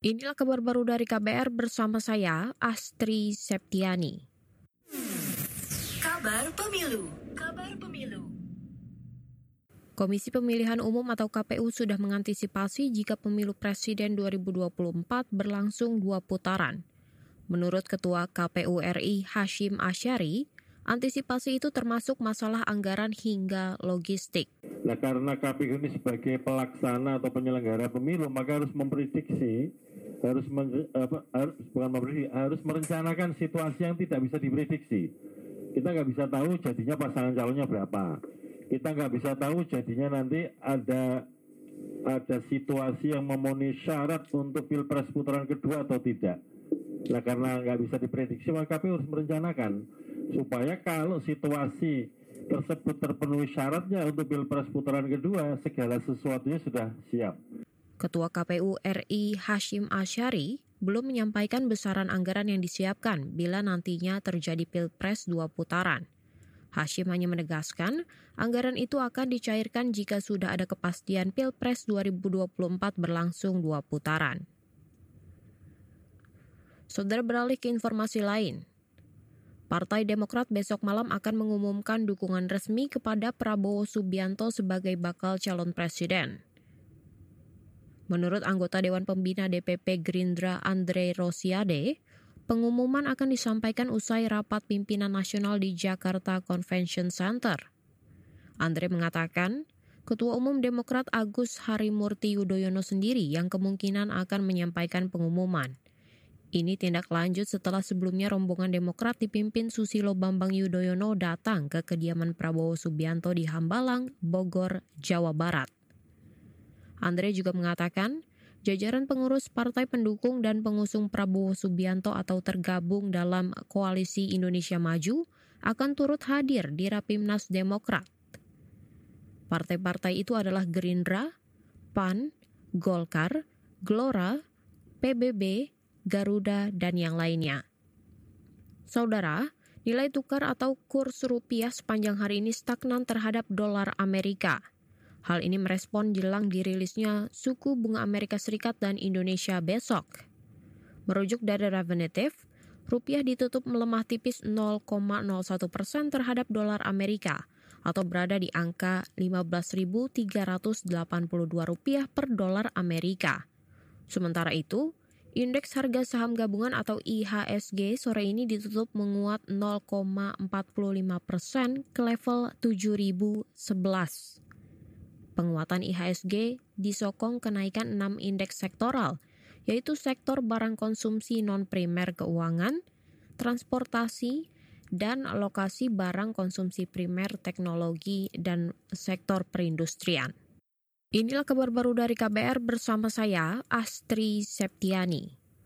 Inilah kabar baru dari KBR bersama saya, Astri Septiani. Kabar Pemilu Kabar Pemilu Komisi Pemilihan Umum atau KPU sudah mengantisipasi jika pemilu presiden 2024 berlangsung dua putaran. Menurut Ketua KPU RI Hashim Asyari, antisipasi itu termasuk masalah anggaran hingga logistik. Nah karena KPU ini sebagai pelaksana atau penyelenggara pemilu maka harus memprediksi harus men, apa, harus bukan memprediksi harus merencanakan situasi yang tidak bisa diprediksi. Kita nggak bisa tahu jadinya pasangan calonnya berapa. Kita nggak bisa tahu jadinya nanti ada ada situasi yang memenuhi syarat untuk pilpres putaran kedua atau tidak. Nah karena nggak bisa diprediksi maka KPU harus merencanakan supaya kalau situasi tersebut terpenuhi syaratnya untuk pilpres putaran kedua, segala sesuatunya sudah siap. Ketua KPU RI Hashim Asyari belum menyampaikan besaran anggaran yang disiapkan bila nantinya terjadi pilpres dua putaran. Hashim hanya menegaskan, anggaran itu akan dicairkan jika sudah ada kepastian Pilpres 2024 berlangsung dua putaran. Saudara beralih ke informasi lain. Partai Demokrat besok malam akan mengumumkan dukungan resmi kepada Prabowo Subianto sebagai bakal calon presiden. Menurut anggota Dewan Pembina DPP Gerindra Andre Rosiade, pengumuman akan disampaikan usai rapat pimpinan nasional di Jakarta Convention Center. Andre mengatakan, Ketua Umum Demokrat Agus Harimurti Yudhoyono sendiri yang kemungkinan akan menyampaikan pengumuman – ini tindak lanjut setelah sebelumnya rombongan Demokrat dipimpin Susilo Bambang Yudhoyono datang ke kediaman Prabowo Subianto di Hambalang, Bogor, Jawa Barat. Andre juga mengatakan, jajaran pengurus partai pendukung dan pengusung Prabowo Subianto atau tergabung dalam Koalisi Indonesia Maju akan turut hadir di Rapimnas Demokrat. Partai-partai itu adalah Gerindra, PAN, Golkar, Gelora, PBB, Garuda, dan yang lainnya. Saudara, nilai tukar atau kurs rupiah sepanjang hari ini stagnan terhadap dolar Amerika. Hal ini merespon jelang dirilisnya suku bunga Amerika Serikat dan Indonesia besok. Merujuk dari Revenue rupiah ditutup melemah tipis 0,01 persen terhadap dolar Amerika atau berada di angka 15.382 rupiah per dolar Amerika. Sementara itu, Indeks harga saham gabungan atau IHSG sore ini ditutup menguat 0,45 persen ke level 7011. Penguatan IHSG disokong kenaikan 6 indeks sektoral, yaitu sektor barang konsumsi non-primer keuangan, transportasi, dan lokasi barang konsumsi primer teknologi dan sektor perindustrian. Inilah kabar baru dari KBR bersama saya, Astri Septiani.